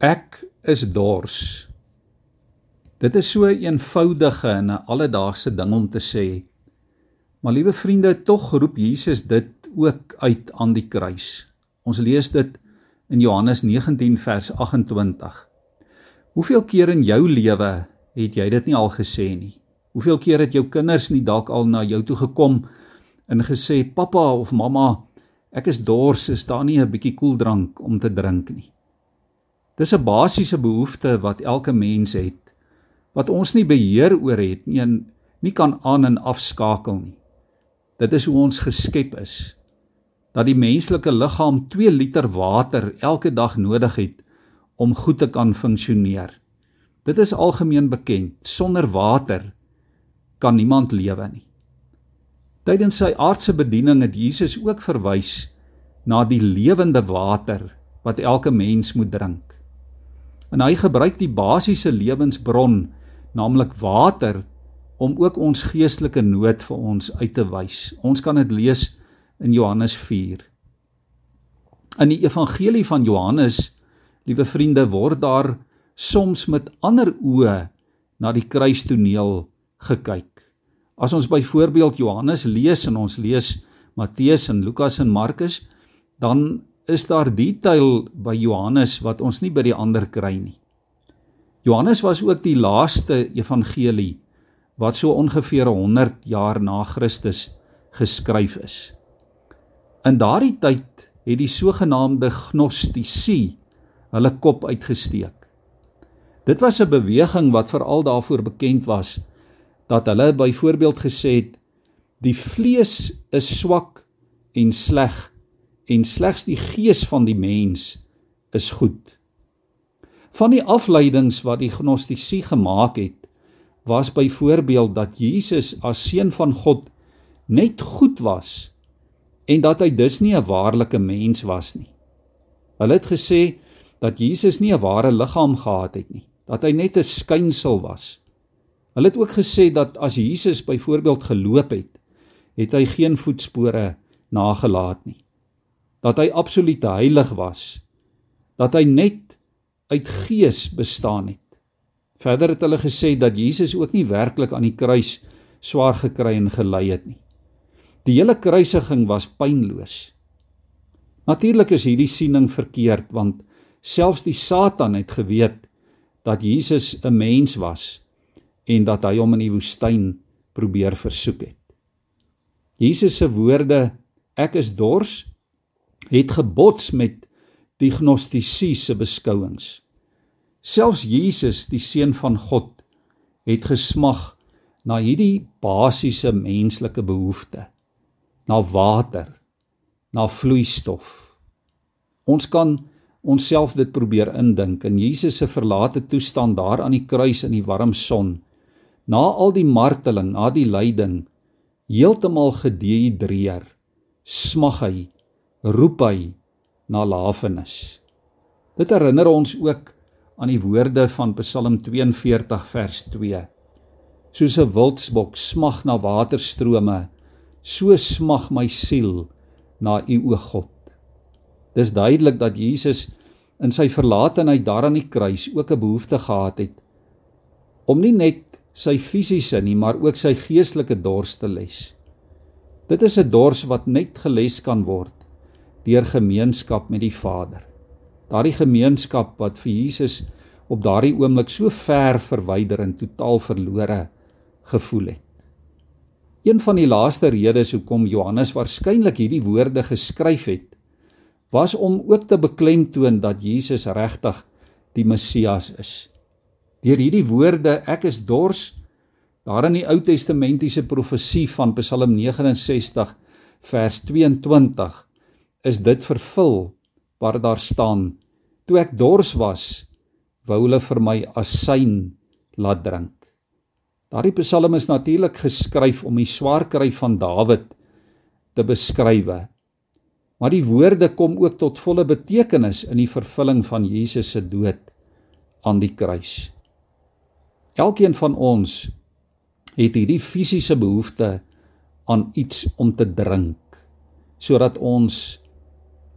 Ek is dors. Dit is so 'n eenvoudige en 'n alledaagse ding om te sê. Maar liewe vriende, tog roep Jesus dit ook uit aan die kruis. Ons lees dit in Johannes 19 vers 28. Hoeveel keer in jou lewe het jy dit nie al gesê nie? Hoeveel keer het jou kinders nie dalk al na jou toe gekom en gesê pappa of mamma, ek is dors, is daar nie 'n bietjie koeldrank om te drink nie? Dis 'n basiese behoefte wat elke mens het wat ons nie beheer oor het nie en nie kan aan en afskakel nie. Dit is hoe ons geskep is. Dat die menslike liggaam 2 liter water elke dag nodig het om goed te kan funksioneer. Dit is algemeen bekend. Sonder water kan niemand lewe nie. Tydens sy aardse bediening het Jesus ook verwys na die lewende water wat elke mens moet drink. En hy gebruik die basiese lewensbron, naamlik water, om ook ons geestelike nood vir ons uit te wys. Ons kan dit lees in Johannes 4. In die evangelie van Johannes, liewe vriende, word daar soms met ander oë na die kruistoneel gekyk. As ons byvoorbeeld Johannes lees en ons lees Matteus en Lukas en Markus, dan is daar detail by Johannes wat ons nie by die ander kry nie. Johannes was ook die laaste evangelie wat so ongeveer 100 jaar na Christus geskryf is. In daardie tyd het die sogenaamde gnostici hulle kop uitgesteek. Dit was 'n beweging wat veral daarvoor bekend was dat hulle byvoorbeeld gesê het die vlees is swak en sleg en slegs die gees van die mens is goed. Van die afleidings wat die gnostici gemaak het, was byvoorbeeld dat Jesus as seun van God net goed was en dat hy dus nie 'n waarlike mens was nie. Hulle het gesê dat Jesus nie 'n ware liggaam gehad het nie, dat hy net 'n skynsel was. Hulle het ook gesê dat as Jesus byvoorbeeld geloop het, het hy geen voetspore nagelaat nie dat hy absoluut heilig was, dat hy net uit gees bestaan het. Verder het hulle gesê dat Jesus ook nie werklik aan die kruis swaar gekry en gelei het nie. Die hele kruisiging was pynloos. Natuurlik is hierdie siening verkeerd want selfs die Satan het geweet dat Jesus 'n mens was en dat hy hom in die woestyn probeer versoek het. Jesus se woorde ek is dors het gebots met die gnostisiese beskouings. Selfs Jesus, die seun van God, het gesmag na hierdie basiese menslike behoefte, na water, na vloeistof. Ons kan onsself dit probeer indink in Jesus se verlate toestand daar aan die kruis in die warm son, na al die marteling, na die lyding, heeltemal gedehidreer, smag hy roep hy na lafenis. Dit herinner ons ook aan die woorde van Psalm 42 vers 2. Soos 'n wildsbok smag na waterstrome, so smag my siel na U o God. Dis duidelik dat Jesus in sy verlatenheid daar aan die kruis ook 'n behoefte gehad het om nie net sy fisiese nie, maar ook sy geestelike dors te les. Dit is 'n dors wat net geles kan word deur gemeenskap met die Vader. Daardie gemeenskap wat vir Jesus op daardie oomblik so ver verwyder en totaal verlore gevoel het. Een van die laaste redes hoekom Johannes waarskynlik hierdie woorde geskryf het, was om ook te beklemtoon dat Jesus regtig die Messias is. Deur hierdie woorde ek is dors daar in die Ou Testamentiese profesie van Psalm 69 vers 22 is dit vervul waar daar staan toe ek dors was wou hulle vir my asyn laat drink. Daardie Psalm is natuurlik geskryf om die swaar kry van Dawid te beskrywe. Maar die woorde kom ook tot volle betekenis in die vervulling van Jesus se dood aan die kruis. Elkeen van ons het hierdie fisiese behoefte aan iets om te drink sodat ons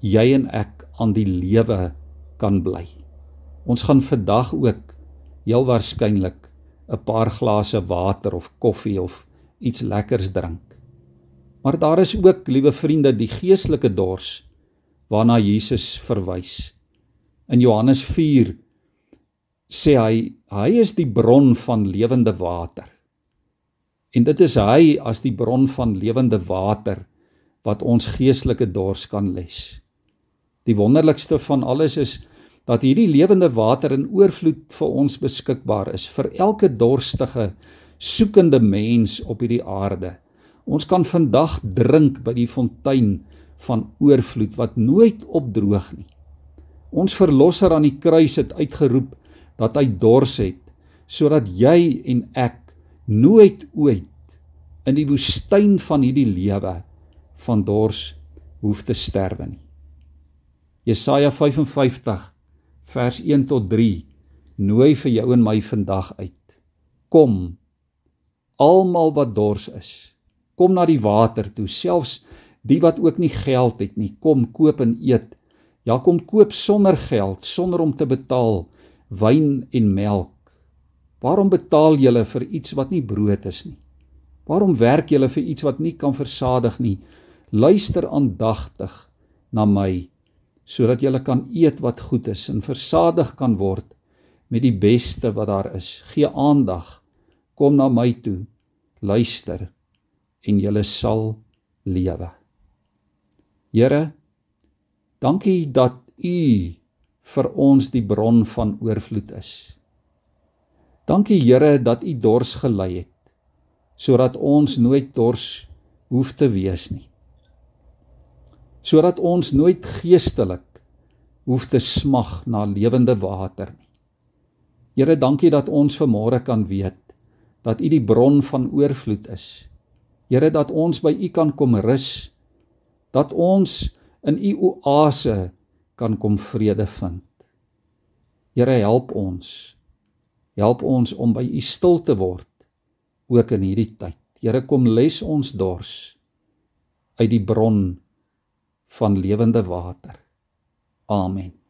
jy en ek aan die lewe kan bly. Ons gaan vandag ook heel waarskynlik 'n paar glase water of koffie of iets lekkers drink. Maar daar is ook, liewe vriende, die geestelike dors waarna Jesus verwys. In Johannes 4 sê hy hy is die bron van lewende water. En dit is hy as die bron van lewende water wat ons geestelike dors kan les. Die wonderlikste van alles is dat hierdie lewende water in oorvloed vir ons beskikbaar is vir elke dorstige soekende mens op hierdie aarde. Ons kan vandag drink by die fontein van oorvloed wat nooit opdroog nie. Ons verlosser aan die kruis het uitgeroep dat hy dors het sodat jy en ek nooit ooit in die woestyn van hierdie lewe van dors hoef te sterwe nie. Jesaja 55 vers 1 tot 3 nooi vir jou en my vandag uit. Kom almal wat dors is. Kom na die water toe, selfs die wat ook nie geld het nie, kom koop en eet. Ja, kom koop sonder geld, sonder om te betaal wyn en melk. Waarom betaal julle vir iets wat nie brood is nie? Waarom werk julle vir iets wat nie kan versadig nie? Luister aandagtig na my sodat jy kan eet wat goed is en versadig kan word met die beste wat daar is. Gee aandag. Kom na my toe. Luister en jy sal lewe. Here, dankie dat U vir ons die bron van oorvloed is. Dankie Here dat U dors gelei het sodat ons nooit dors hoef te wees nie sodat ons nooit geestelik hoef te smag na lewende water nie. Here, dankie dat ons vanmôre kan weet dat U die bron van oorvloed is. Here, dat ons by U kan kom rus, dat ons in U oase kan kom vrede vind. Here, help ons. Help ons om by U stil te word ook in hierdie tyd. Here, kom les ons dors uit die bron van lewende water. Amen.